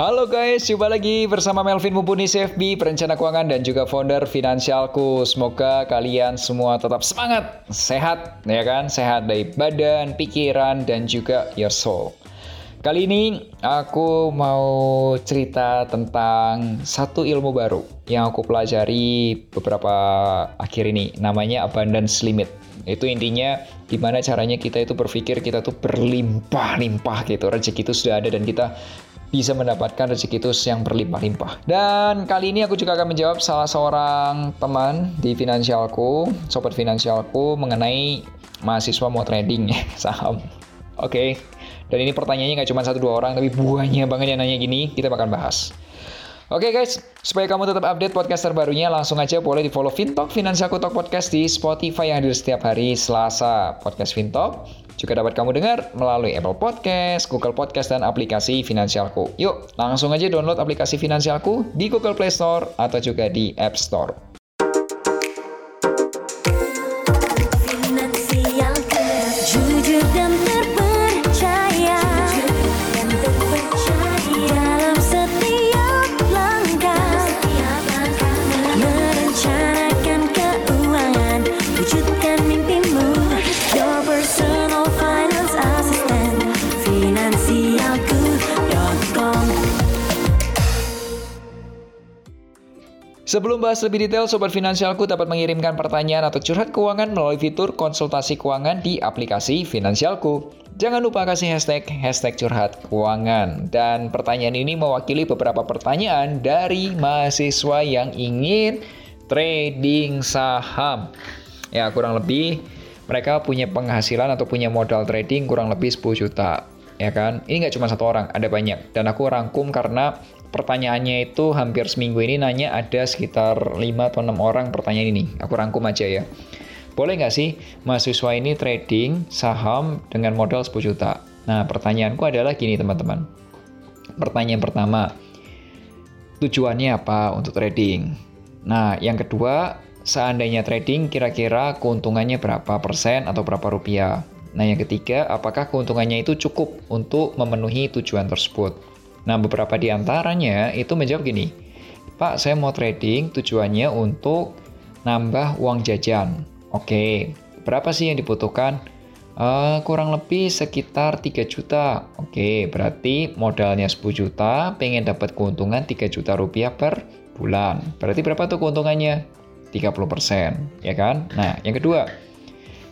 Halo guys, jumpa lagi bersama Melvin Mumpuni CFB, perencana keuangan dan juga founder Finansialku. Semoga kalian semua tetap semangat, sehat, ya kan? Sehat dari badan, pikiran, dan juga your soul. Kali ini aku mau cerita tentang satu ilmu baru yang aku pelajari beberapa akhir ini. Namanya abundance limit. Itu intinya gimana caranya kita itu berpikir kita tuh berlimpah-limpah gitu. Rezeki itu sudah ada dan kita bisa mendapatkan rezeki itu yang berlimpah-limpah. Dan kali ini aku juga akan menjawab salah seorang teman di finansialku, sobat finansialku mengenai mahasiswa mau trading saham. Oke, okay. dan ini pertanyaannya nggak cuma satu dua orang, tapi banyak banget yang nanya gini, kita bakal bahas. Oke okay guys, supaya kamu tetap update podcast terbarunya, langsung aja boleh di follow Fintalk Finansialku Talk Podcast di Spotify yang hadir setiap hari Selasa. Podcast Fintalk juga dapat kamu dengar melalui Apple Podcast, Google Podcast, dan aplikasi Finansialku. Yuk, langsung aja download aplikasi Finansialku di Google Play Store atau juga di App Store. Sebelum bahas lebih detail, Sobat Finansialku dapat mengirimkan pertanyaan atau curhat keuangan melalui fitur konsultasi keuangan di aplikasi Finansialku. Jangan lupa kasih hashtag, hashtag curhat keuangan. Dan pertanyaan ini mewakili beberapa pertanyaan dari mahasiswa yang ingin trading saham. Ya, kurang lebih mereka punya penghasilan atau punya modal trading kurang lebih 10 juta ya kan? Ini nggak cuma satu orang, ada banyak. Dan aku rangkum karena pertanyaannya itu hampir seminggu ini nanya ada sekitar 5 atau 6 orang pertanyaan ini. Aku rangkum aja ya. Boleh nggak sih mahasiswa ini trading saham dengan modal 10 juta? Nah, pertanyaanku adalah gini teman-teman. Pertanyaan pertama, tujuannya apa untuk trading? Nah, yang kedua, seandainya trading kira-kira keuntungannya berapa persen atau berapa rupiah? Nah, yang ketiga, apakah keuntungannya itu cukup untuk memenuhi tujuan tersebut? Nah, beberapa di antaranya itu menjawab gini, Pak, saya mau trading tujuannya untuk nambah uang jajan. Oke, berapa sih yang dibutuhkan? Uh, kurang lebih sekitar 3 juta. Oke, berarti modalnya 10 juta, pengen dapat keuntungan 3 juta rupiah per bulan. Berarti berapa tuh keuntungannya? 30%, ya kan? Nah, yang kedua,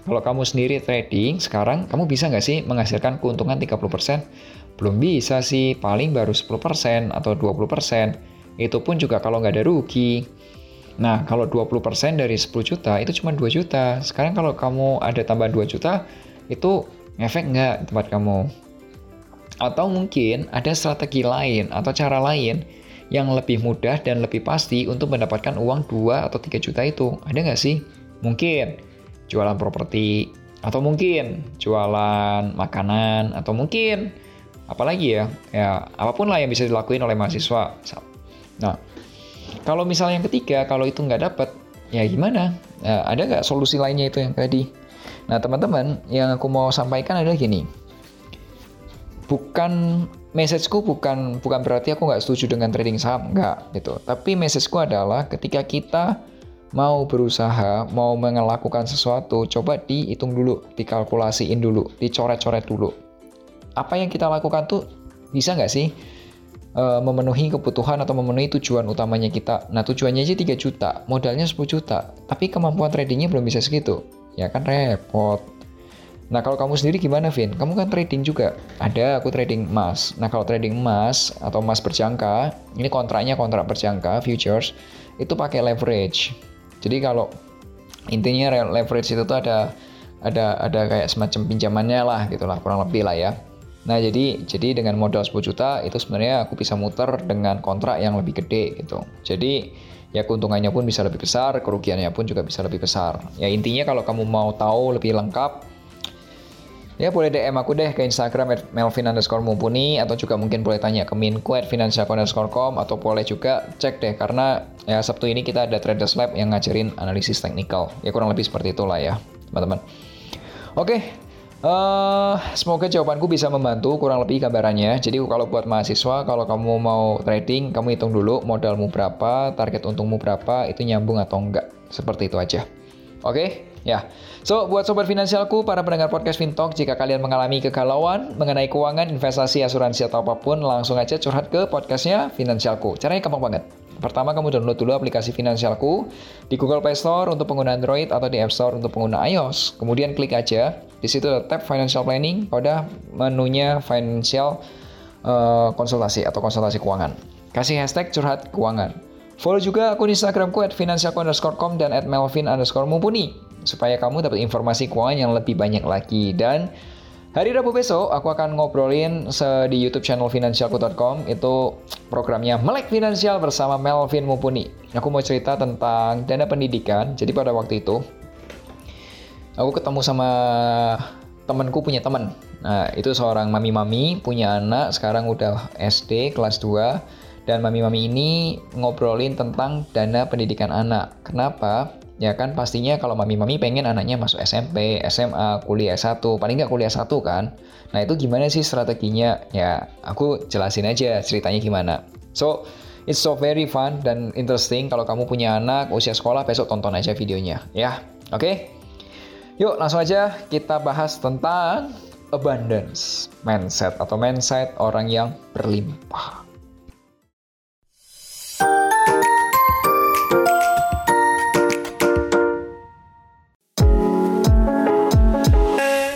kalau kamu sendiri trading, sekarang kamu bisa nggak sih menghasilkan keuntungan 30%? Belum bisa sih, paling baru 10% atau 20%. Itu pun juga kalau nggak ada rugi. Nah, kalau 20% dari 10 juta, itu cuma 2 juta. Sekarang kalau kamu ada tambahan 2 juta, itu efek nggak tempat kamu? Atau mungkin ada strategi lain atau cara lain yang lebih mudah dan lebih pasti untuk mendapatkan uang 2 atau 3 juta itu. Ada nggak sih? Mungkin jualan properti atau mungkin jualan makanan atau mungkin apalagi ya ya apa pun lah yang bisa dilakuin oleh mahasiswa. Nah kalau misalnya yang ketiga kalau itu nggak dapat ya gimana? Ya, ada nggak solusi lainnya itu yang tadi? Nah teman-teman yang aku mau sampaikan adalah gini. Bukan messageku bukan bukan berarti aku nggak setuju dengan trading saham nggak gitu. Tapi messageku adalah ketika kita mau berusaha, mau melakukan sesuatu, coba dihitung dulu, dikalkulasiin dulu, dicoret-coret dulu. Apa yang kita lakukan tuh bisa nggak sih e, memenuhi kebutuhan atau memenuhi tujuan utamanya kita? Nah tujuannya aja 3 juta, modalnya 10 juta, tapi kemampuan tradingnya belum bisa segitu. Ya kan repot. Nah kalau kamu sendiri gimana Vin? Kamu kan trading juga. Ada aku trading emas. Nah kalau trading emas atau emas berjangka, ini kontraknya kontrak berjangka, futures, itu pakai leverage jadi kalau intinya leverage itu tuh ada ada ada kayak semacam pinjamannya lah gitulah kurang lebih lah ya. Nah, jadi jadi dengan modal 10 juta itu sebenarnya aku bisa muter dengan kontrak yang lebih gede gitu. Jadi ya keuntungannya pun bisa lebih besar, kerugiannya pun juga bisa lebih besar. Ya intinya kalau kamu mau tahu lebih lengkap, ya boleh DM aku deh ke Instagram at Melvin underscore mumpuni atau juga mungkin boleh tanya ke Minku at atau boleh juga cek deh karena ya Sabtu ini kita ada Traders Lab yang ngajarin analisis teknikal. Ya kurang lebih seperti itulah ya teman-teman. Oke, Uh, semoga jawabanku bisa membantu kurang lebih gambarannya. Jadi kalau buat mahasiswa, kalau kamu mau trading, kamu hitung dulu modalmu berapa, target untungmu berapa, itu nyambung atau enggak. Seperti itu aja. Oke, okay? ya. So, buat sobat finansialku, para pendengar podcast Fintalk, jika kalian mengalami kegalauan mengenai keuangan, investasi, asuransi, atau apa pun, langsung aja curhat ke podcastnya Finansialku. Caranya gampang banget. Pertama, kamu download dulu aplikasi Finansialku di Google Play Store untuk pengguna Android atau di App Store untuk pengguna iOS. Kemudian klik aja, di situ ada tab Financial Planning, pada menunya Financial uh, Konsultasi atau Konsultasi Keuangan. Kasih hashtag curhat keuangan. Follow juga akun Instagramku at financialco_com dan at melvin underscore mumpuni supaya kamu dapat informasi keuangan yang lebih banyak lagi dan Hari Rabu besok aku akan ngobrolin di YouTube channel finansialku.com itu programnya Melek Finansial bersama Melvin Mumpuni. Aku mau cerita tentang dana pendidikan. Jadi pada waktu itu aku ketemu sama temanku punya teman. Nah, itu seorang mami-mami punya anak sekarang udah SD kelas 2 dan mami-mami ini ngobrolin tentang dana pendidikan anak. Kenapa? Ya kan pastinya kalau mami-mami pengen anaknya masuk SMP, SMA, kuliah S1, paling nggak kuliah S1 kan. Nah itu gimana sih strateginya? Ya aku jelasin aja ceritanya gimana. So, it's so very fun dan interesting kalau kamu punya anak usia sekolah besok tonton aja videonya ya. Oke? Okay? Yuk langsung aja kita bahas tentang abundance mindset atau mindset orang yang berlimpah.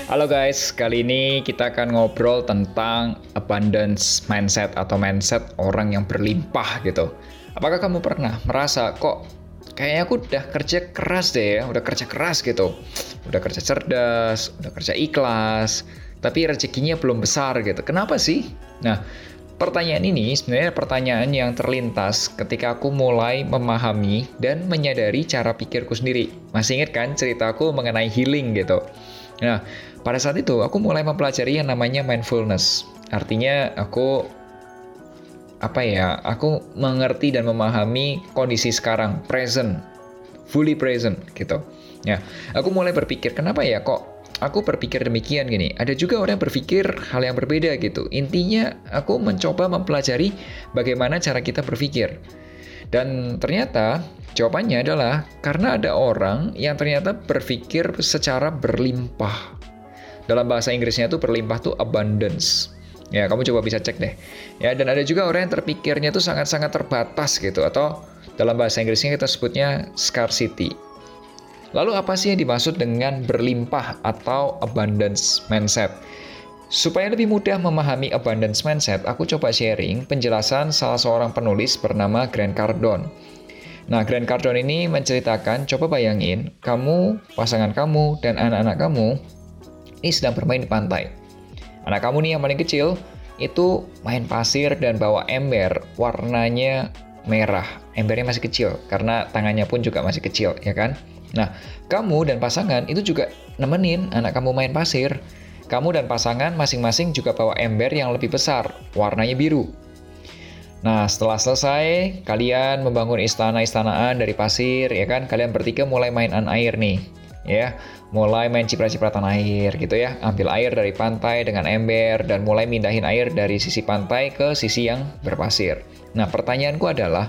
Halo guys, kali ini kita akan ngobrol tentang abundance mindset atau mindset orang yang berlimpah gitu. Apakah kamu pernah merasa kok kayaknya aku udah kerja keras deh ya, udah kerja keras gitu. Udah kerja cerdas, udah kerja ikhlas, tapi rezekinya belum besar gitu. Kenapa sih? Nah, pertanyaan ini sebenarnya pertanyaan yang terlintas ketika aku mulai memahami dan menyadari cara pikirku sendiri. Masih ingat kan ceritaku mengenai healing gitu? Nah, pada saat itu aku mulai mempelajari yang namanya mindfulness. Artinya aku apa ya? Aku mengerti dan memahami kondisi sekarang, present, fully present gitu. Ya, aku mulai berpikir kenapa ya kok aku berpikir demikian gini. Ada juga orang yang berpikir hal yang berbeda gitu. Intinya aku mencoba mempelajari bagaimana cara kita berpikir. Dan ternyata jawabannya adalah karena ada orang yang ternyata berpikir secara berlimpah. Dalam bahasa Inggrisnya itu berlimpah tuh abundance. Ya, kamu coba bisa cek deh. Ya, dan ada juga orang yang terpikirnya itu sangat-sangat terbatas gitu atau dalam bahasa Inggrisnya kita sebutnya scarcity. Lalu apa sih yang dimaksud dengan berlimpah atau abundance mindset? Supaya lebih mudah memahami abundance mindset, aku coba sharing penjelasan salah seorang penulis bernama Grant Cardone. Nah, Grant Cardone ini menceritakan, coba bayangin, kamu, pasangan kamu, dan anak-anak kamu ini sedang bermain di pantai. Anak kamu nih yang paling kecil itu main pasir dan bawa ember warnanya merah. Embernya masih kecil karena tangannya pun juga masih kecil, ya kan? Nah, kamu dan pasangan itu juga nemenin anak kamu main pasir. Kamu dan pasangan masing-masing juga bawa ember yang lebih besar, warnanya biru. Nah, setelah selesai, kalian membangun istana-istanaan dari pasir, ya kan? Kalian bertiga mulai mainan air nih, ya mulai main ciprat-cipratan air gitu ya ambil air dari pantai dengan ember dan mulai mindahin air dari sisi pantai ke sisi yang berpasir nah pertanyaanku adalah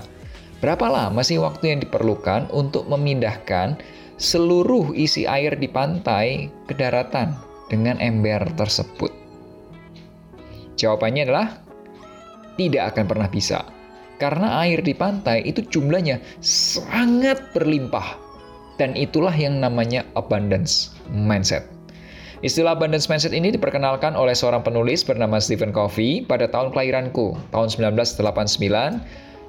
berapa lama sih waktu yang diperlukan untuk memindahkan seluruh isi air di pantai ke daratan dengan ember tersebut? Jawabannya adalah tidak akan pernah bisa. Karena air di pantai itu jumlahnya sangat berlimpah. Dan itulah yang namanya abundance mindset. Istilah abundance mindset ini diperkenalkan oleh seorang penulis bernama Stephen Covey pada tahun kelahiranku, tahun 1989,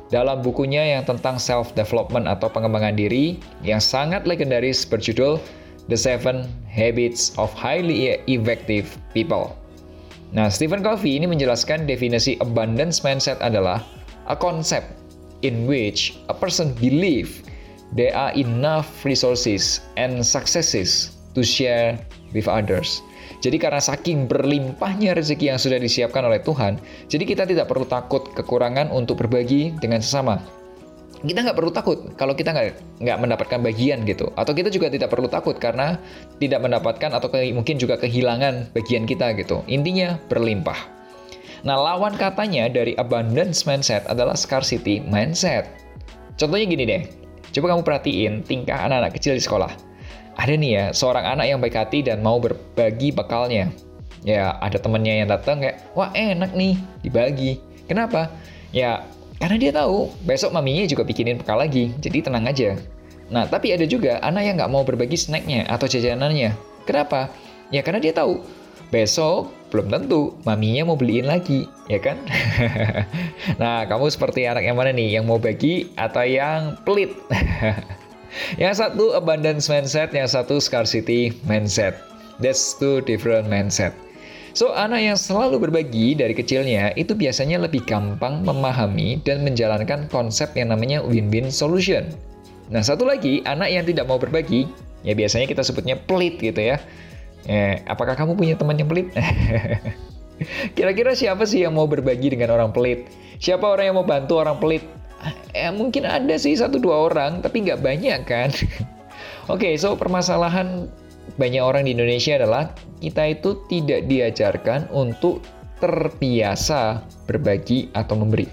dalam bukunya yang tentang self-development atau pengembangan diri yang sangat legendaris berjudul The Seven Habits of Highly Effective People. Nah, Stephen Covey ini menjelaskan definisi abundance mindset adalah a concept in which a person believe there are enough resources and successes to share with others. Jadi karena saking berlimpahnya rezeki yang sudah disiapkan oleh Tuhan, jadi kita tidak perlu takut kekurangan untuk berbagi dengan sesama. Kita nggak perlu takut kalau kita nggak nggak mendapatkan bagian gitu, atau kita juga tidak perlu takut karena tidak mendapatkan atau ke, mungkin juga kehilangan bagian kita gitu. Intinya berlimpah. Nah lawan katanya dari abundance mindset adalah scarcity mindset. Contohnya gini deh, coba kamu perhatiin tingkah anak-anak kecil di sekolah ada nih ya seorang anak yang baik hati dan mau berbagi bekalnya. Ya ada temennya yang datang kayak, wah enak nih dibagi. Kenapa? Ya karena dia tahu besok maminya juga bikinin bekal lagi, jadi tenang aja. Nah tapi ada juga anak yang nggak mau berbagi snacknya atau jajanannya. Kenapa? Ya karena dia tahu besok belum tentu maminya mau beliin lagi, ya kan? nah, kamu seperti anak yang mana nih? Yang mau bagi atau yang pelit? Yang satu abundance mindset, yang satu scarcity mindset. That's two different mindset. So, anak yang selalu berbagi dari kecilnya itu biasanya lebih gampang memahami dan menjalankan konsep yang namanya win-win solution. Nah, satu lagi, anak yang tidak mau berbagi, ya biasanya kita sebutnya pelit gitu ya. Eh, apakah kamu punya teman yang pelit? Kira-kira siapa sih yang mau berbagi dengan orang pelit? Siapa orang yang mau bantu orang pelit? Eh, mungkin ada sih satu dua orang, tapi nggak banyak kan. Oke, okay, so permasalahan banyak orang di Indonesia adalah kita itu tidak diajarkan untuk terbiasa berbagi atau memberi.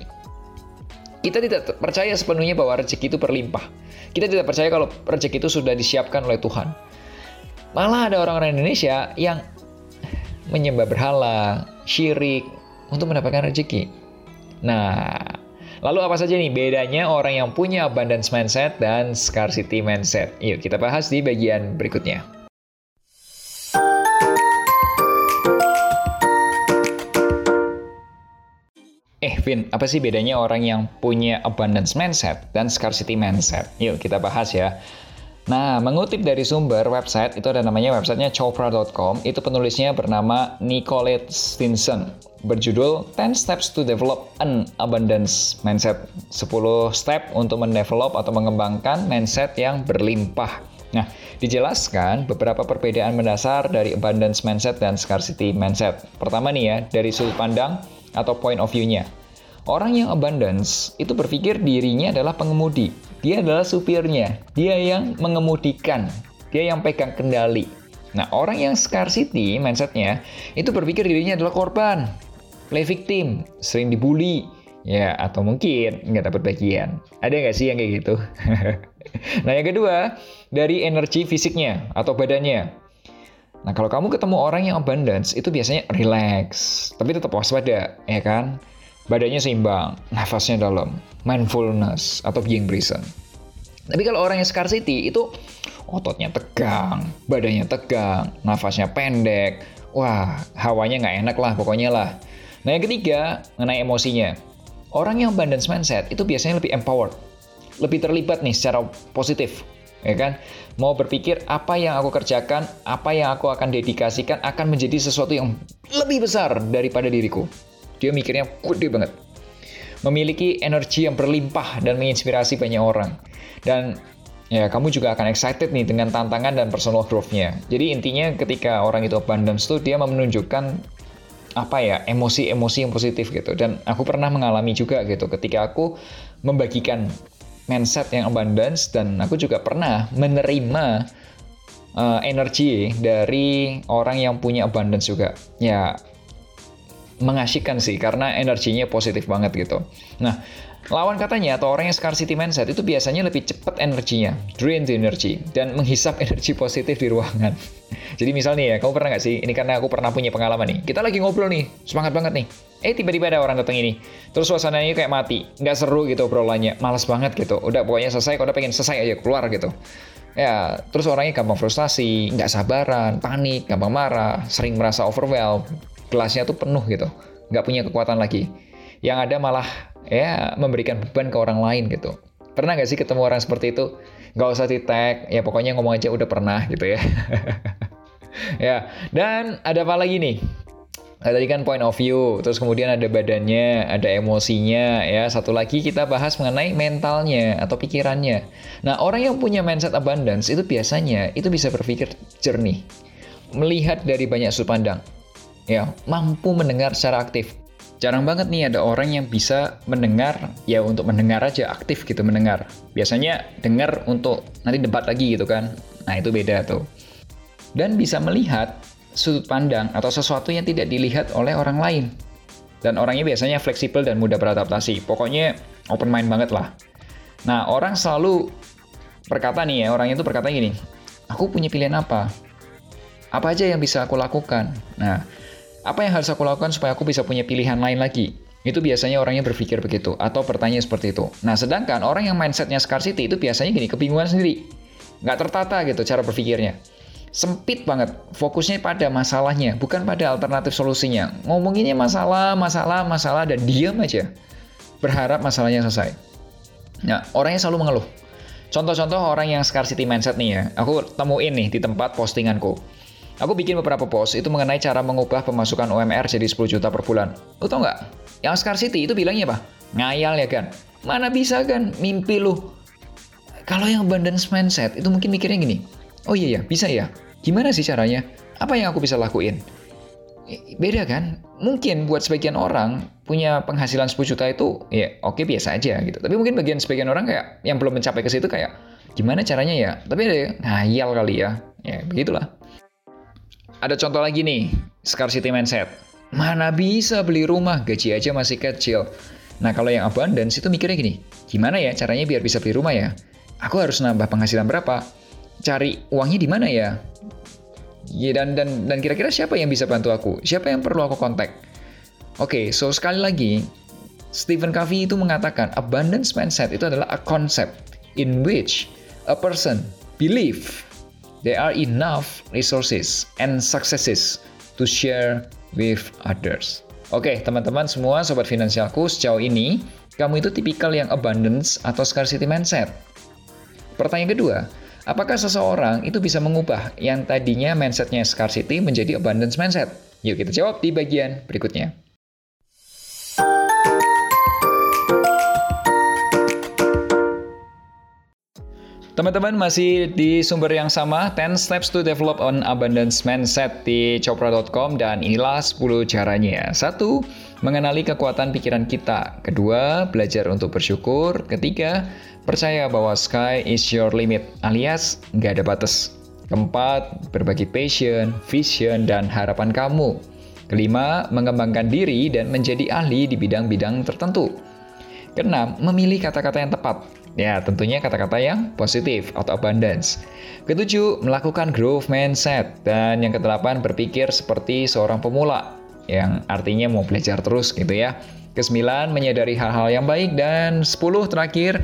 Kita tidak percaya sepenuhnya bahwa rezeki itu berlimpah. Kita tidak percaya kalau rezeki itu sudah disiapkan oleh Tuhan. Malah ada orang-orang Indonesia yang menyembah berhala, syirik untuk mendapatkan rezeki. Nah, Lalu apa saja nih bedanya orang yang punya abundance mindset dan scarcity mindset? Yuk kita bahas di bagian berikutnya. Eh, Vin, apa sih bedanya orang yang punya abundance mindset dan scarcity mindset? Yuk kita bahas ya. Nah, mengutip dari sumber website, itu ada namanya websitenya chopra.com, itu penulisnya bernama Nicolette Stinson berjudul 10 Steps to Develop an Abundance Mindset. 10 step untuk mendevelop atau mengembangkan mindset yang berlimpah. Nah, dijelaskan beberapa perbedaan mendasar dari abundance mindset dan scarcity mindset. Pertama nih ya, dari sudut pandang atau point of view-nya. Orang yang abundance itu berpikir dirinya adalah pengemudi. Dia adalah supirnya. Dia yang mengemudikan. Dia yang pegang kendali. Nah, orang yang scarcity mindsetnya itu berpikir dirinya adalah korban play victim, sering dibully, ya atau mungkin nggak dapat bagian. Ada nggak sih yang kayak gitu? nah yang kedua, dari energi fisiknya atau badannya. Nah kalau kamu ketemu orang yang abundance, itu biasanya relax, tapi tetap waspada, ya kan? Badannya seimbang, nafasnya dalam, mindfulness, atau being present. Tapi kalau orang yang scarcity, itu ototnya tegang, badannya tegang, nafasnya pendek, wah hawanya nggak enak lah pokoknya lah. Nah yang ketiga, mengenai emosinya. Orang yang abundance mindset itu biasanya lebih empowered, lebih terlibat nih secara positif, ya kan? Mau berpikir apa yang aku kerjakan, apa yang aku akan dedikasikan akan menjadi sesuatu yang lebih besar daripada diriku. Dia mikirnya gede banget. Memiliki energi yang berlimpah dan menginspirasi banyak orang. Dan ya kamu juga akan excited nih dengan tantangan dan personal growth-nya. Jadi intinya ketika orang itu abundance tuh dia menunjukkan apa ya emosi-emosi yang positif gitu. Dan aku pernah mengalami juga gitu ketika aku membagikan mindset yang abundance dan aku juga pernah menerima uh, energi dari orang yang punya abundance juga. Ya mengasihkan sih karena energinya positif banget gitu. Nah Lawan katanya atau orang yang scarcity mindset itu biasanya lebih cepat energinya, drain the energy, dan menghisap energi positif di ruangan. Jadi misalnya ya, kamu pernah nggak sih, ini karena aku pernah punya pengalaman nih, kita lagi ngobrol nih, semangat banget nih, eh tiba-tiba ada orang datang ini, terus suasananya kayak mati, nggak seru gitu obrolannya, males banget gitu, udah pokoknya selesai, kalau udah pengen selesai aja keluar gitu. Ya, terus orangnya gampang frustasi, nggak sabaran, panik, gampang marah, sering merasa overwhelmed, gelasnya tuh penuh gitu, nggak punya kekuatan lagi. Yang ada malah ya memberikan beban ke orang lain gitu. Pernah nggak sih ketemu orang seperti itu? Nggak usah di tag, ya pokoknya ngomong aja udah pernah gitu ya. ya, dan ada apa lagi nih? Nah, tadi kan point of view, terus kemudian ada badannya, ada emosinya, ya. Satu lagi kita bahas mengenai mentalnya atau pikirannya. Nah, orang yang punya mindset abundance itu biasanya itu bisa berpikir jernih, melihat dari banyak sudut pandang, ya, mampu mendengar secara aktif. Jarang banget nih ada orang yang bisa mendengar, ya untuk mendengar aja aktif gitu mendengar. Biasanya dengar untuk nanti debat lagi gitu kan. Nah, itu beda tuh. Dan bisa melihat sudut pandang atau sesuatu yang tidak dilihat oleh orang lain. Dan orangnya biasanya fleksibel dan mudah beradaptasi. Pokoknya open mind banget lah. Nah, orang selalu berkata nih ya, orang itu berkata gini, aku punya pilihan apa? Apa aja yang bisa aku lakukan? Nah, apa yang harus aku lakukan supaya aku bisa punya pilihan lain lagi? Itu biasanya orangnya berpikir begitu, atau bertanya seperti itu. Nah, sedangkan orang yang mindsetnya scarcity itu biasanya gini, kebingungan sendiri. Nggak tertata gitu cara berpikirnya sempit banget. Fokusnya pada masalahnya, bukan pada alternatif solusinya. Ngomonginnya masalah, masalah, masalah, dan diam aja. Berharap masalahnya selesai. Nah, orangnya selalu mengeluh. Contoh-contoh orang yang scarcity mindset nih ya, aku temuin nih di tempat postinganku. Aku bikin beberapa post itu mengenai cara mengubah pemasukan UMR jadi 10 juta per bulan. Lo tau nggak? Yang scarcity itu bilangnya apa? Ngayal ya kan? Mana bisa kan? Mimpi lu. Kalau yang abundance mindset itu mungkin mikirnya gini, oh iya ya, bisa ya, Gimana sih caranya? Apa yang aku bisa lakuin? Beda kan? Mungkin buat sebagian orang punya penghasilan 10 juta itu ya oke okay, biasa aja gitu. Tapi mungkin bagian sebagian orang kayak yang belum mencapai ke situ kayak gimana caranya ya? Tapi ada ngayal kali ya. Ya begitulah. Ada contoh lagi nih, scarcity mindset. Mana bisa beli rumah, gaji aja masih kecil. Nah kalau yang abundance itu mikirnya gini, gimana ya caranya biar bisa beli rumah ya? Aku harus nambah penghasilan berapa? Cari uangnya di mana ya? Ya, dan dan dan kira-kira siapa yang bisa bantu aku? Siapa yang perlu aku kontak? Oke, okay, so sekali lagi Stephen Covey itu mengatakan abundance mindset itu adalah a concept in which a person believe there are enough resources and successes to share with others. Oke, okay, teman-teman semua sobat finansialku sejauh ini kamu itu tipikal yang abundance atau scarcity mindset. Pertanyaan kedua, Apakah seseorang itu bisa mengubah yang tadinya mindsetnya scarcity menjadi abundance mindset? Yuk kita jawab di bagian berikutnya. Teman-teman masih di sumber yang sama 10 steps to develop an abundance mindset di chopra.com dan inilah 10 caranya. Satu, mengenali kekuatan pikiran kita. Kedua, belajar untuk bersyukur. Ketiga, Percaya bahwa sky is your limit, alias nggak ada batas. Keempat, berbagi passion, vision, dan harapan kamu. Kelima, mengembangkan diri dan menjadi ahli di bidang-bidang tertentu. Keenam, memilih kata-kata yang tepat. Ya, tentunya kata-kata yang positif atau abundance. Ketujuh, melakukan growth mindset. Dan yang kedelapan, berpikir seperti seorang pemula. Yang artinya mau belajar terus gitu ya. Kesembilan, menyadari hal-hal yang baik. Dan sepuluh terakhir,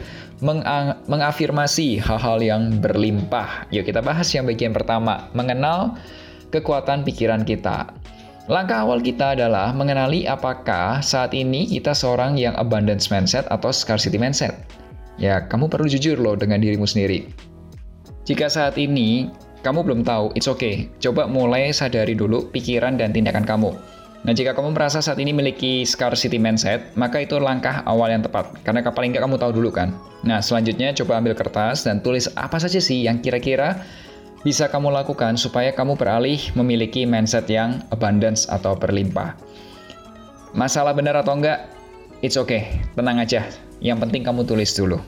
mengafirmasi hal-hal yang berlimpah. Yuk kita bahas yang bagian pertama, mengenal kekuatan pikiran kita. Langkah awal kita adalah mengenali apakah saat ini kita seorang yang abundance mindset atau scarcity mindset. Ya, kamu perlu jujur loh dengan dirimu sendiri. Jika saat ini kamu belum tahu, it's okay. Coba mulai sadari dulu pikiran dan tindakan kamu. Nah, jika kamu merasa saat ini memiliki scarcity mindset, maka itu langkah awal yang tepat. Karena paling nggak kamu tahu dulu kan. Nah, selanjutnya coba ambil kertas dan tulis apa saja sih yang kira-kira bisa kamu lakukan supaya kamu beralih memiliki mindset yang abundance atau berlimpah. Masalah benar atau enggak, it's okay, tenang aja. Yang penting kamu tulis dulu.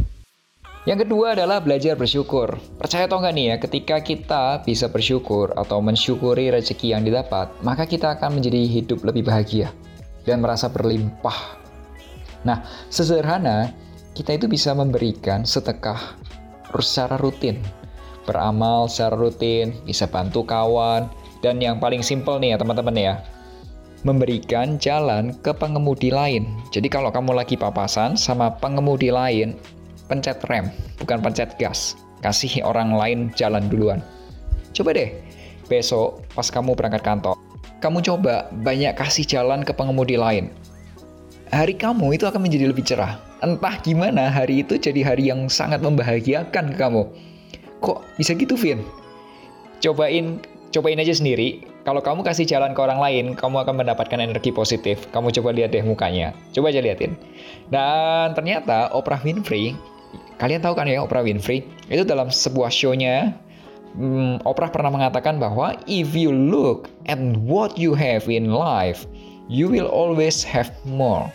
Yang kedua adalah belajar bersyukur. Percaya atau enggak nih ya, ketika kita bisa bersyukur atau mensyukuri rezeki yang didapat, maka kita akan menjadi hidup lebih bahagia dan merasa berlimpah. Nah, sesederhana, kita itu bisa memberikan sedekah secara rutin. Beramal secara rutin, bisa bantu kawan, dan yang paling simpel nih ya teman-teman ya, memberikan jalan ke pengemudi lain. Jadi kalau kamu lagi papasan sama pengemudi lain, pencet rem, bukan pencet gas. Kasih orang lain jalan duluan. Coba deh, besok pas kamu berangkat kantor, kamu coba banyak kasih jalan ke pengemudi lain. Hari kamu itu akan menjadi lebih cerah. Entah gimana hari itu jadi hari yang sangat membahagiakan ke kamu. Kok bisa gitu, Vin? Cobain, cobain aja sendiri. Kalau kamu kasih jalan ke orang lain, kamu akan mendapatkan energi positif. Kamu coba lihat deh mukanya. Coba aja liatin. Dan ternyata Oprah Winfrey, kalian tahu kan ya Oprah Winfrey? Itu dalam sebuah show-nya, hmm, Oprah pernah mengatakan bahwa if you look at what you have in life, you will always have more.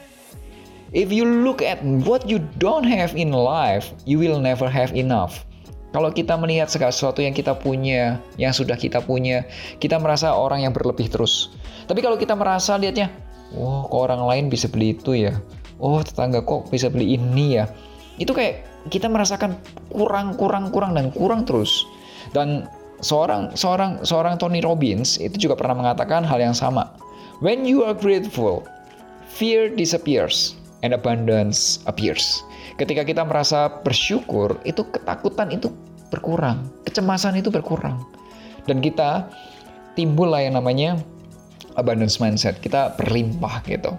If you look at what you don't have in life, you will never have enough. Kalau kita melihat segala sesuatu yang kita punya, yang sudah kita punya, kita merasa orang yang berlebih terus. Tapi kalau kita merasa lihatnya, wah kok orang lain bisa beli itu ya, oh tetangga kok bisa beli ini ya, itu kayak kita merasakan kurang, kurang, kurang dan kurang terus. Dan seorang seorang seorang Tony Robbins itu juga pernah mengatakan hal yang sama. When you are grateful, fear disappears and abundance appears. Ketika kita merasa bersyukur, itu ketakutan itu berkurang, kecemasan itu berkurang. Dan kita timbul lah yang namanya abundance mindset. Kita berlimpah gitu.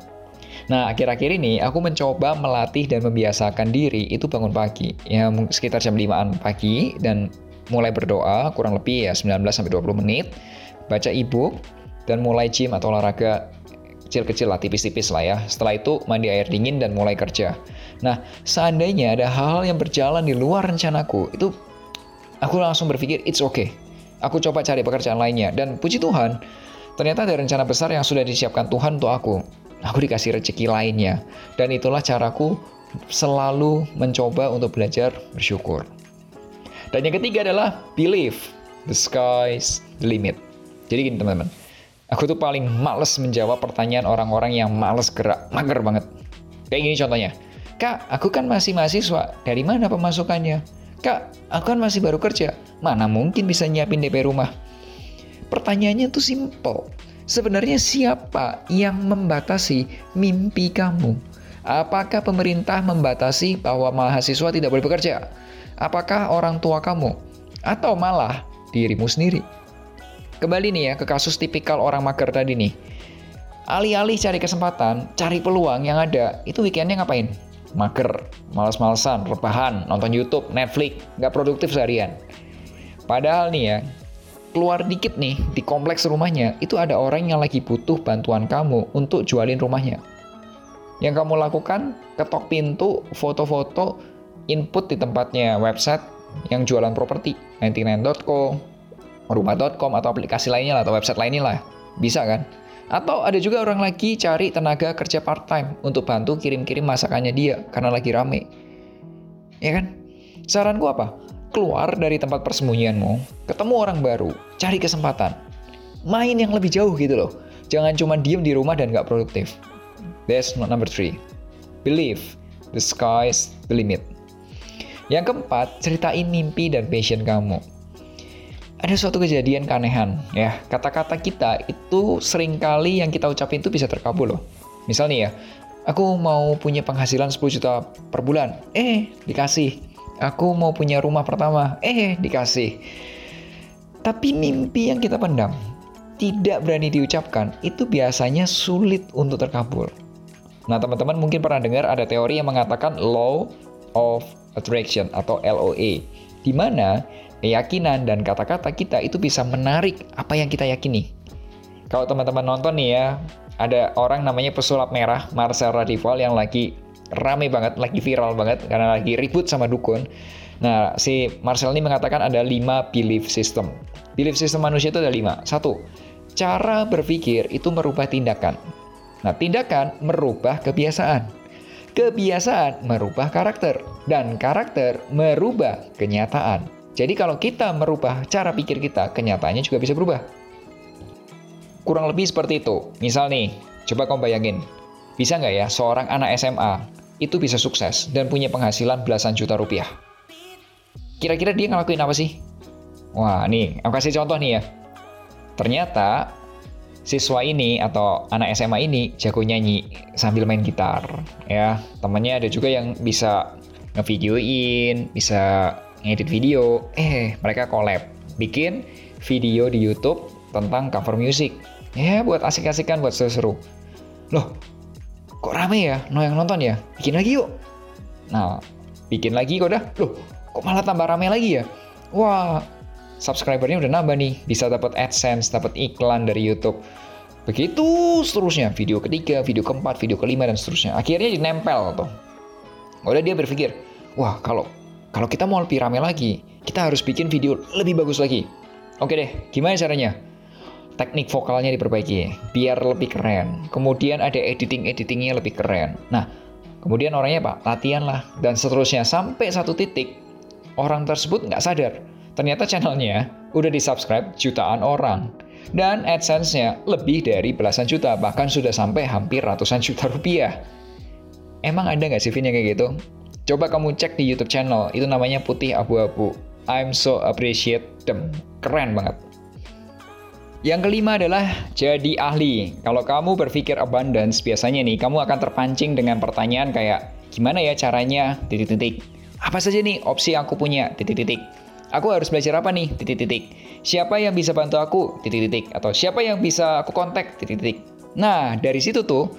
Nah, akhir-akhir ini aku mencoba melatih dan membiasakan diri itu bangun pagi. Ya, sekitar jam 5 pagi dan mulai berdoa kurang lebih ya 19 sampai 20 menit, baca e-book dan mulai gym atau olahraga kecil-kecil lah, tipis-tipis lah ya. Setelah itu mandi air dingin dan mulai kerja. Nah, seandainya ada hal-hal yang berjalan di luar rencanaku, itu aku langsung berpikir it's okay. Aku coba cari pekerjaan lainnya dan puji Tuhan, ternyata ada rencana besar yang sudah disiapkan Tuhan untuk aku. Aku dikasih rezeki lainnya dan itulah caraku selalu mencoba untuk belajar bersyukur. Dan yang ketiga adalah believe the sky's the limit. Jadi gini teman-teman, Aku tuh paling males menjawab pertanyaan orang-orang yang males gerak, mager banget. Kayak gini contohnya. Kak, aku kan masih mahasiswa. Dari mana pemasukannya? Kak, aku kan masih baru kerja. Mana mungkin bisa nyiapin DP rumah? Pertanyaannya tuh simple. Sebenarnya siapa yang membatasi mimpi kamu? Apakah pemerintah membatasi bahwa mahasiswa tidak boleh bekerja? Apakah orang tua kamu? Atau malah dirimu sendiri? Kembali nih ya ke kasus tipikal orang mager tadi nih. Alih-alih cari kesempatan, cari peluang yang ada, itu weekendnya ngapain? Mager, males-malesan, rebahan, nonton YouTube, Netflix, nggak produktif seharian. Padahal nih ya, keluar dikit nih di kompleks rumahnya, itu ada orang yang lagi butuh bantuan kamu untuk jualin rumahnya. Yang kamu lakukan, ketok pintu, foto-foto, input di tempatnya website yang jualan properti, 99.co, rumah.com atau aplikasi lainnya lah, atau website lainnya lah. Bisa kan? Atau ada juga orang lagi cari tenaga kerja part-time untuk bantu kirim-kirim masakannya dia karena lagi rame. Ya kan? Saranku apa? Keluar dari tempat persembunyianmu, ketemu orang baru, cari kesempatan. Main yang lebih jauh gitu loh. Jangan cuma diem di rumah dan gak produktif. That's number three. Believe the sky's the limit. Yang keempat, ceritain mimpi dan passion kamu ada suatu kejadian keanehan ya. Kata-kata kita itu sering kali yang kita ucapin itu bisa terkabul loh. Misalnya ya aku mau punya penghasilan 10 juta per bulan. Eh dikasih. Aku mau punya rumah pertama. Eh dikasih. Tapi mimpi yang kita pendam tidak berani diucapkan itu biasanya sulit untuk terkabul. Nah teman-teman mungkin pernah dengar ada teori yang mengatakan law of attraction atau LOA di mana keyakinan dan kata-kata kita itu bisa menarik apa yang kita yakini. Kalau teman-teman nonton nih ya, ada orang namanya pesulap merah, Marcel Radival yang lagi rame banget, lagi viral banget karena lagi ribut sama dukun. Nah, si Marcel ini mengatakan ada lima belief system. Belief system manusia itu ada lima. Satu, cara berpikir itu merubah tindakan. Nah, tindakan merubah kebiasaan. Kebiasaan merubah karakter. Dan karakter merubah kenyataan. Jadi kalau kita merubah cara pikir kita, kenyataannya juga bisa berubah. Kurang lebih seperti itu. Misal nih, coba kamu bayangin. Bisa nggak ya seorang anak SMA itu bisa sukses dan punya penghasilan belasan juta rupiah? Kira-kira dia ngelakuin apa sih? Wah, nih, aku kasih contoh nih ya. Ternyata siswa ini atau anak SMA ini jago nyanyi sambil main gitar ya temannya ada juga yang bisa ngevideoin bisa ngedit video, eh mereka collab, bikin video di YouTube tentang cover music. Ya buat asik-asikan, buat seru-seru. Loh, kok rame ya? No yang nonton ya? Bikin lagi yuk. Nah, bikin lagi kok dah. Loh, kok malah tambah rame lagi ya? Wah, subscribernya udah nambah nih, bisa dapat AdSense, dapat iklan dari YouTube. Begitu seterusnya, video ketiga, video keempat, video kelima dan seterusnya. Akhirnya dinempel tuh. Udah dia berpikir, wah kalau kalau kita mau lebih rame lagi, kita harus bikin video lebih bagus lagi. Oke deh, gimana caranya? Teknik vokalnya diperbaiki, biar lebih keren. Kemudian ada editing-editingnya lebih keren. Nah, kemudian orangnya pak latihan lah dan seterusnya sampai satu titik orang tersebut nggak sadar Ternyata channelnya udah di-subscribe jutaan orang. Dan AdSense-nya lebih dari belasan juta, bahkan sudah sampai hampir ratusan juta rupiah. Emang ada nggak sih Vin yang kayak gitu? Coba kamu cek di YouTube channel, itu namanya Putih Abu-Abu. I'm so appreciate them. Keren banget. Yang kelima adalah jadi ahli. Kalau kamu berpikir abundance, biasanya nih kamu akan terpancing dengan pertanyaan kayak gimana ya caranya titik-titik. Apa saja nih opsi yang aku punya titik-titik. Aku harus belajar apa nih? Titik-titik. Siapa yang bisa bantu aku? Titik-titik. Atau siapa yang bisa aku kontak? Titik-titik. Nah, dari situ tuh,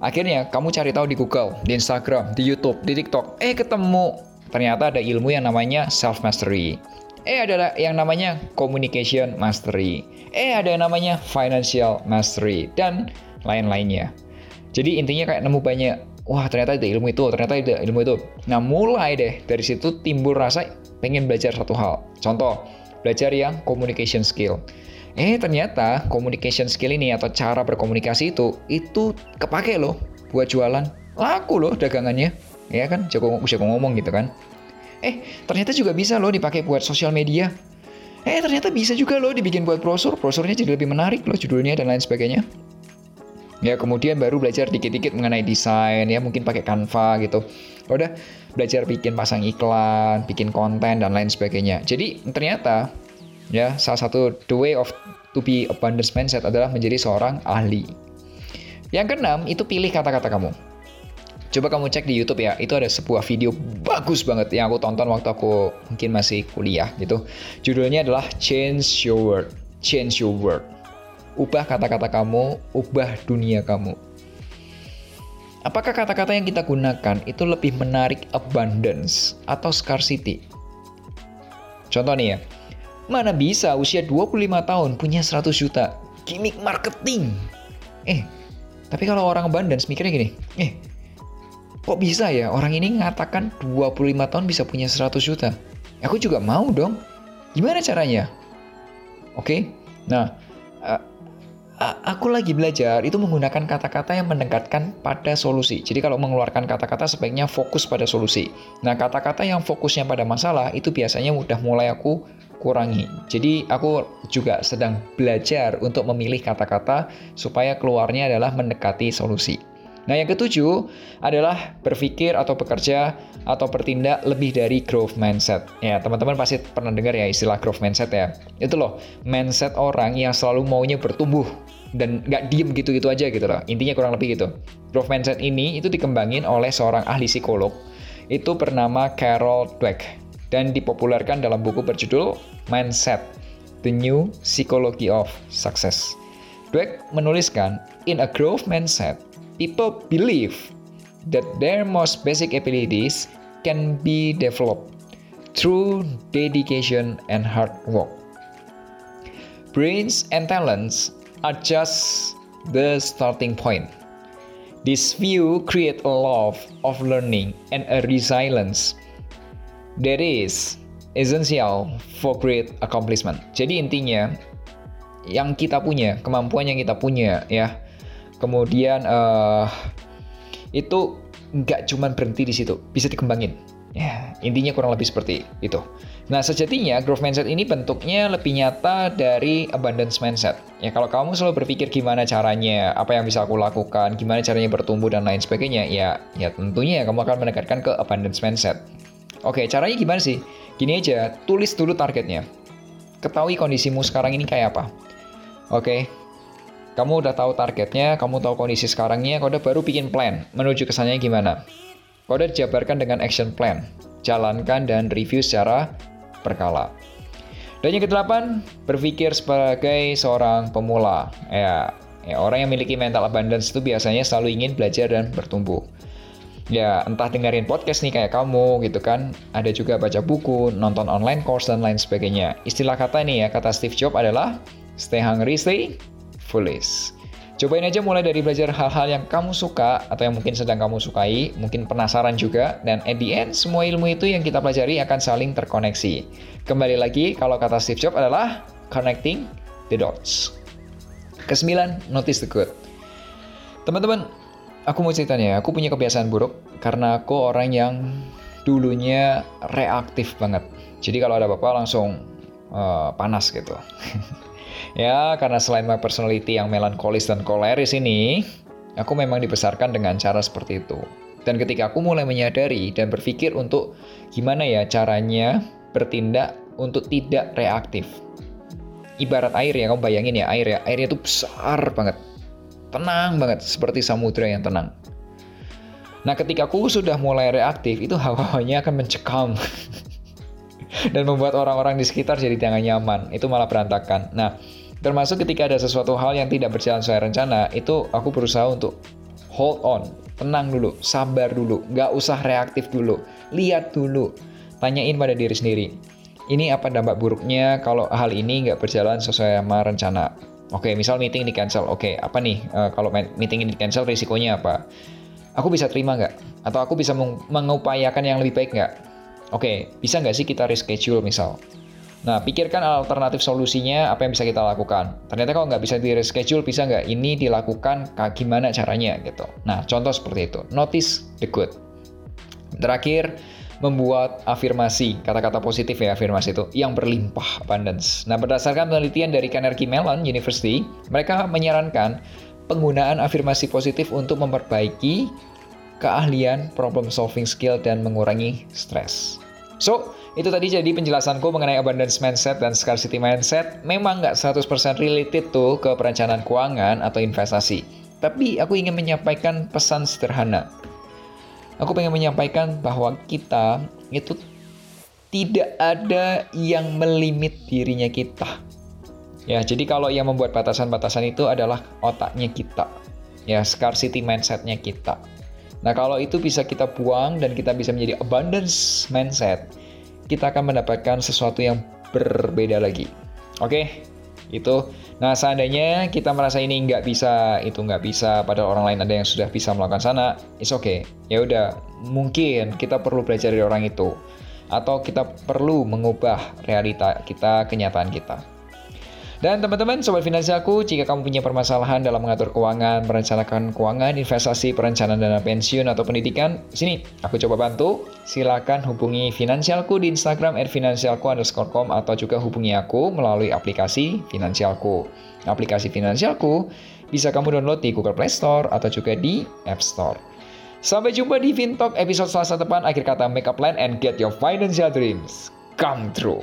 akhirnya kamu cari tahu di Google, di Instagram, di YouTube, di TikTok. Eh, ketemu. Ternyata ada ilmu yang namanya self-mastery. Eh, ada yang namanya communication mastery. Eh, ada yang namanya financial mastery. Dan lain-lainnya. Jadi intinya kayak nemu banyak wah ternyata ada ilmu itu, ternyata ada ilmu itu. Nah mulai deh dari situ timbul rasa pengen belajar satu hal. Contoh, belajar yang communication skill. Eh ternyata communication skill ini atau cara berkomunikasi itu itu kepake loh buat jualan. Laku loh dagangannya. Ya kan, jago, jago ngomong gitu kan. Eh, ternyata juga bisa loh dipakai buat sosial media. Eh, ternyata bisa juga loh dibikin buat brosur. Brosurnya jadi lebih menarik loh judulnya dan lain sebagainya. Ya, kemudian baru belajar dikit-dikit mengenai desain ya, mungkin pakai Canva gitu. Udah belajar bikin pasang iklan, bikin konten dan lain sebagainya. Jadi ternyata ya salah satu the way of to be abundance mindset adalah menjadi seorang ahli. Yang keenam itu pilih kata-kata kamu. Coba kamu cek di YouTube ya, itu ada sebuah video bagus banget yang aku tonton waktu aku mungkin masih kuliah gitu. Judulnya adalah Change Your World. Change Your World ubah kata-kata kamu, ubah dunia kamu. Apakah kata-kata yang kita gunakan itu lebih menarik abundance atau scarcity? Contoh nih ya, mana bisa usia 25 tahun punya 100 juta? Gimik marketing. Eh, tapi kalau orang abundance mikirnya gini, eh, kok bisa ya orang ini mengatakan 25 tahun bisa punya 100 juta? Aku juga mau dong. Gimana caranya? Oke, okay? nah aku lagi belajar itu menggunakan kata-kata yang mendekatkan pada solusi. Jadi kalau mengeluarkan kata-kata sebaiknya fokus pada solusi. Nah, kata-kata yang fokusnya pada masalah itu biasanya udah mulai aku kurangi. Jadi aku juga sedang belajar untuk memilih kata-kata supaya keluarnya adalah mendekati solusi. Nah, yang ketujuh adalah berpikir atau bekerja atau bertindak lebih dari growth mindset. Ya, teman-teman pasti pernah dengar ya istilah growth mindset ya. Itu loh, mindset orang yang selalu maunya bertumbuh dan nggak diem gitu-gitu aja gitu loh. Intinya kurang lebih gitu. Growth mindset ini itu dikembangin oleh seorang ahli psikolog. Itu bernama Carol Dweck dan dipopulerkan dalam buku berjudul Mindset: The New Psychology of Success. Dweck menuliskan, in a growth mindset, people believe that their most basic abilities can be developed through dedication and hard work. Brains and talents are just the starting point. This view creates a love of learning and a resilience that is essential for great accomplishment. Jadi intinya yang kita punya, kemampuan yang kita punya ya, kemudian uh, itu nggak cuma berhenti di situ, bisa dikembangin. Ya, intinya kurang lebih seperti itu. Nah, sejatinya growth mindset ini bentuknya lebih nyata dari abundance mindset. Ya, kalau kamu selalu berpikir gimana caranya, apa yang bisa aku lakukan, gimana caranya bertumbuh dan lain sebagainya, ya, ya tentunya kamu akan mendekatkan ke abundance mindset. Oke, caranya gimana sih? Gini aja, tulis dulu targetnya. Ketahui kondisimu sekarang ini kayak apa. Oke, kamu udah tahu targetnya, kamu tahu kondisi sekarangnya, udah baru bikin plan menuju ke sananya gimana. Udah dijabarkan dengan action plan, jalankan dan review secara berkala. Dan yang kedelapan, berpikir sebagai seorang pemula. Ya, ya, orang yang memiliki mental abundance itu biasanya selalu ingin belajar dan bertumbuh. ya entah dengerin podcast nih kayak kamu gitu kan ada juga baca buku nonton online course dan lain sebagainya istilah kata ini ya kata Steve Jobs adalah stay hungry stay foolish Cobain aja mulai dari belajar hal-hal yang kamu suka atau yang mungkin sedang kamu sukai, mungkin penasaran juga, dan at the end, semua ilmu itu yang kita pelajari akan saling terkoneksi. Kembali lagi, kalau kata Steve Jobs adalah connecting the dots. Kesembilan, notice the good. Teman-teman, aku mau cerita nih, aku punya kebiasaan buruk karena aku orang yang dulunya reaktif banget. Jadi kalau ada apa-apa langsung uh, panas gitu. Ya, karena selain my personality yang melankolis dan koleris ini, aku memang dibesarkan dengan cara seperti itu. Dan ketika aku mulai menyadari dan berpikir untuk gimana ya caranya bertindak untuk tidak reaktif. Ibarat air ya, kamu bayangin ya air ya, airnya itu besar banget. Tenang banget, seperti samudra yang tenang. Nah ketika aku sudah mulai reaktif, itu hawanya akan mencekam. dan membuat orang-orang di sekitar jadi tidak nyaman. Itu malah berantakan. Nah, Termasuk ketika ada sesuatu hal yang tidak berjalan sesuai rencana, itu aku berusaha untuk hold on, tenang dulu, sabar dulu, nggak usah reaktif dulu, lihat dulu, tanyain pada diri sendiri. Ini apa dampak buruknya kalau hal ini nggak berjalan sesuai sama rencana? Oke, misal meeting di cancel. Oke, apa nih uh, kalau meeting ini di cancel risikonya apa? Aku bisa terima nggak? Atau aku bisa mengupayakan yang lebih baik nggak? Oke, bisa nggak sih kita reschedule misal? Nah, pikirkan alternatif solusinya apa yang bisa kita lakukan. Ternyata kalau nggak bisa di reschedule, bisa nggak ini dilakukan, gimana caranya gitu. Nah, contoh seperti itu. Notice the good. Terakhir, membuat afirmasi, kata-kata positif ya afirmasi itu, yang berlimpah abundance. Nah, berdasarkan penelitian dari Carnegie Mellon University, mereka menyarankan penggunaan afirmasi positif untuk memperbaiki keahlian problem solving skill dan mengurangi stres. So, itu tadi jadi penjelasanku mengenai abundance mindset dan scarcity mindset. Memang nggak 100% related tuh ke perencanaan keuangan atau investasi. Tapi aku ingin menyampaikan pesan sederhana. Aku ingin menyampaikan bahwa kita itu tidak ada yang melimit dirinya kita. Ya, jadi kalau yang membuat batasan-batasan itu adalah otaknya kita. Ya, scarcity mindsetnya kita. Nah, kalau itu bisa kita buang dan kita bisa menjadi abundance mindset, kita akan mendapatkan sesuatu yang berbeda lagi. Oke, itu. Nah, seandainya kita merasa ini nggak bisa, itu nggak bisa, padahal orang lain ada yang sudah bisa melakukan sana, it's okay. Ya udah, mungkin kita perlu belajar dari orang itu, atau kita perlu mengubah realita kita, kenyataan kita. Dan teman-teman, sobat finansialku, jika kamu punya permasalahan dalam mengatur keuangan, merencanakan keuangan, investasi, perencanaan dana pensiun atau pendidikan, sini aku coba bantu. Silakan hubungi finansialku di Instagram @finansialku_com atau juga hubungi aku melalui aplikasi Finansialku. Aplikasi Finansialku bisa kamu download di Google Play Store atau juga di App Store. Sampai jumpa di Fintalk episode Selasa depan. Akhir kata, make a plan and get your financial dreams come true.